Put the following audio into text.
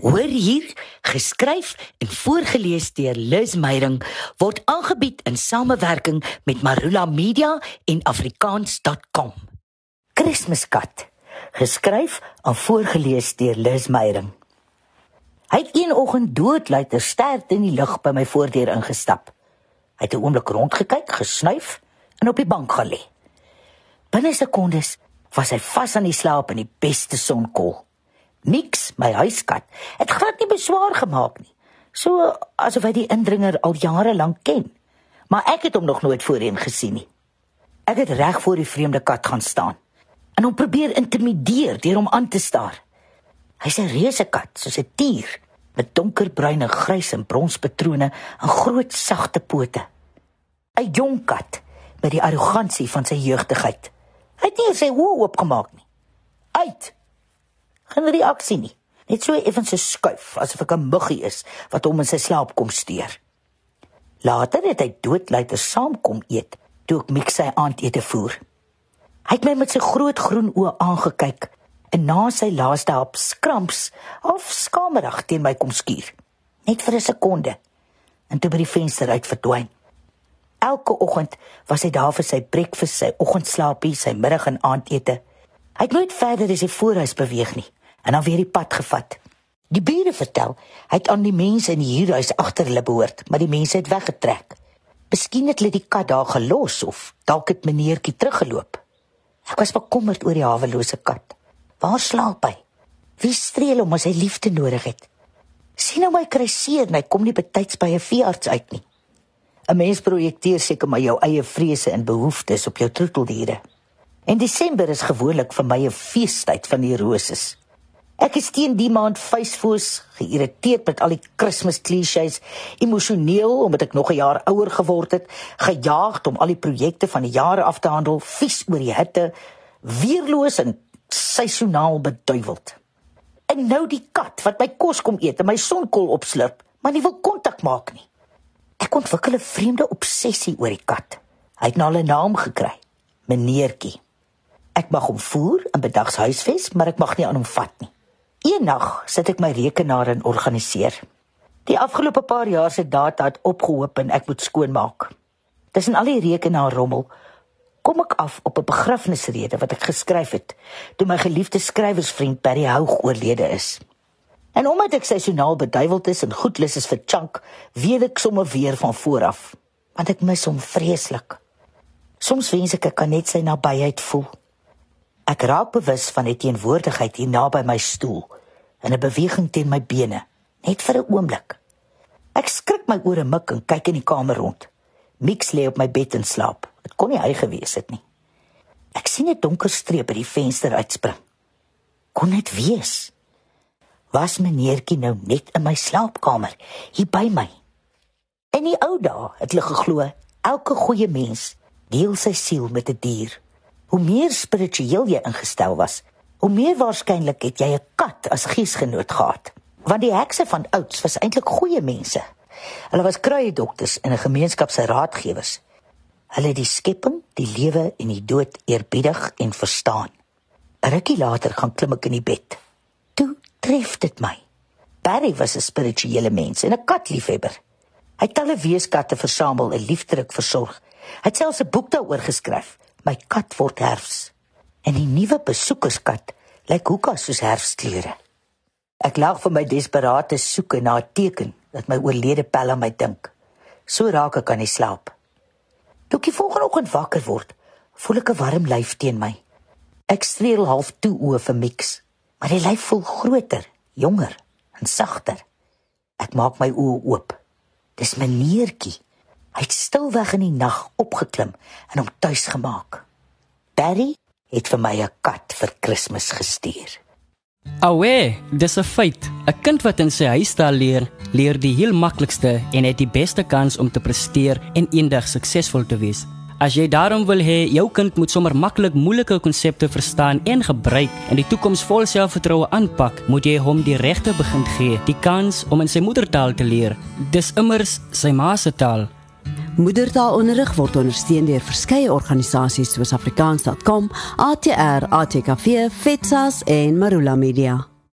Hoor hier, geskryf en voorgeles deur Liz Meyering word aangebied in samewerking met Marula Media en afrikaans.com. Kersmiskat, geskryf en voorgeles deur Liz Meyering. Hy het een oggend doodluiter sterk in die lug by my voordeur ingestap. Hy het 'n oomblik rondgekyk, gesnuif en op die bank gaan lê. Binne sekondes was hy vas aan die slaap in die beste sonkol. Niks, my huiskat. Het glad nie beswaar gemaak nie. So asof hy die indringer al jare lank ken. Maar ek het hom nog nooit voorheen gesien nie. Ek het reg voor die vreemde kat gaan staan en hom probeer intimideer deur hom aan te staar. Hy's 'n reuse kat, soos 'n tier, met donkerbruin en grys en brons patrone en groot sagte pote. 'n Jong kat met die arrogansie van sy jeugdigheid. Hy het nie sy oë oopgemaak nie. Uit geen reaksie nie. Net so effens so skuif asof ek 'n muggie is wat hom in sy slaap kom steur. Later het hy doodluiter saamkom eet toe ek mik sy aandete voer. Hy het my met sy groot groen oë aangekyk en na sy laaste hap skramps of skamerig teen my kom skuur. Net vir 'n sekonde en toe by die venster uit verdwyn. Elke oggend was hy daar vir sy breakfast, sy oggendslaapie, sy middag en aandete. Hy het nooit verder as die voorhuis beweeg nie en dan weer die pad gevat. Die bure vertel, hy het aan die mense in die huurhuis agter hulle behoort, maar die mense het weggetrek. Miskien het hulle die kat daar gelos of dalk het meneertjie teruggeloop. Ek was bekommerd oor die hawelose kat. Waar slaap hy? Wie streel hom as hy liefde nodig het? Sien nou my kry seer en hy kom nie betyds by 'n veearts uit nie. 'n Mens projekteer seker maar jou eie vrese en behoeftes op jou troeteldiere. En Desember is gewoonlik vir my 'n feestyd van die roses. Ek is teen die maand vuisfoos, geïrriteerd met al die Kersfees klisjées, emosioneel omdat ek nog 'n jaar ouer geword het, gejaagd om al die projekte van die jare af te handel, vies oor die hitte, weerloos en seisoonaal beduiweld. En nou die kat wat my kos kom eet en my sonkol opslurp, maar nie wil kontak maak nie. Ek ontwikkel 'n vreemde obsessie oor die kat. Hy het nou 'n naam gekry, meneertjie. Ek mag hom voer en bedags huisves, maar ek mag nie aan hom vat nie. Eendag sit ek my rekenaar in organiseer. Die afgelope paar jaar se data het opgehoop en ek moet skoonmaak. Tussen al die rekenaarrommel kom ek af op 'n begrafnisrede wat ek geskryf het toe my geliefde skrywersvriend Barry Houg oorlede is. En omdat ek seisoonaal beduiweld is en goed lus is vir chunk, weet ek sommer weer van voor af, want ek mis hom vreeslik. Soms wens ek ek kan net sy nabyheid voel. Ek raak bewus van die teenwoordigheid hier naby my stoel en 'n beweging teen my bene, net vir 'n oomblik. Ek skrik my ore mik en kyk in die kamer rond. Mix lê op my bed en slaap. Dit kon nie hy gewees het nie. Ek sien 'n donker streep by die venster uitspring. Kon dit wees? Was meneertjie nou net in my slaapkamer hier by my? In die ou dae het hulle geglo elke goeie mens deel sy siel met 'n die dier hoe meer spiritueel jy ingestel was, hoe meer waarskynlik het jy 'n kat as geesgenoot gehad. Want die hekse van ouds was eintlik goeie mense. Hulle was kruie dokters en 'n gemeenskap se raadgewers. Hulle het die skepping, die lewe en die dood eerbiedig en verstaan. 'n Rukkie later gaan klim ek in die bed. Toe tref dit my. Barry was 'n spirituele mens en 'n katliefhebber. Hy het talle weeskatte versamel en liefdelik versorg. Hy het selfs 'n boek daaroor geskryf my kat word herfs en die nuwe besoekerskat lyk hoeka soos herfskleure. Ek lag vir my desperate soeke na 'n teken dat my oorlede pel aan my dink. So raak ek aan die slaap. Toe ek die volgende oggend wakker word, voel ek 'n warm lyf teen my. Ek streel half toe oë vir Mix, maar die lyf voel groter, jonger en sagter. Ek maak my oë oop. Dis meneertjie. Hy het stilweg in die nag opgeklim en hom tuis gemaak. Barry het vir my 'n kat vir Kersfees gestuur. Awe, dis 'n feit. 'n Kind wat in sy huis daar leer, leer die heel maklikste en het die beste kans om te presteer en eendag suksesvol te wees. As jy daarom wil hê jou kind moet sommer maklik moeilike konsepte verstaan en gebruik en die toekoms vol selfvertroue aanpak, moet jy hom die regte begin gee, die kans om in sy moedertaal te leer. Dis immers sy ma se taal. Moedertaalonderrig word ondersteun deur verskeie organisasies soos Afrikaans.com, ATR, ATKV, FETSAS en Marula Media.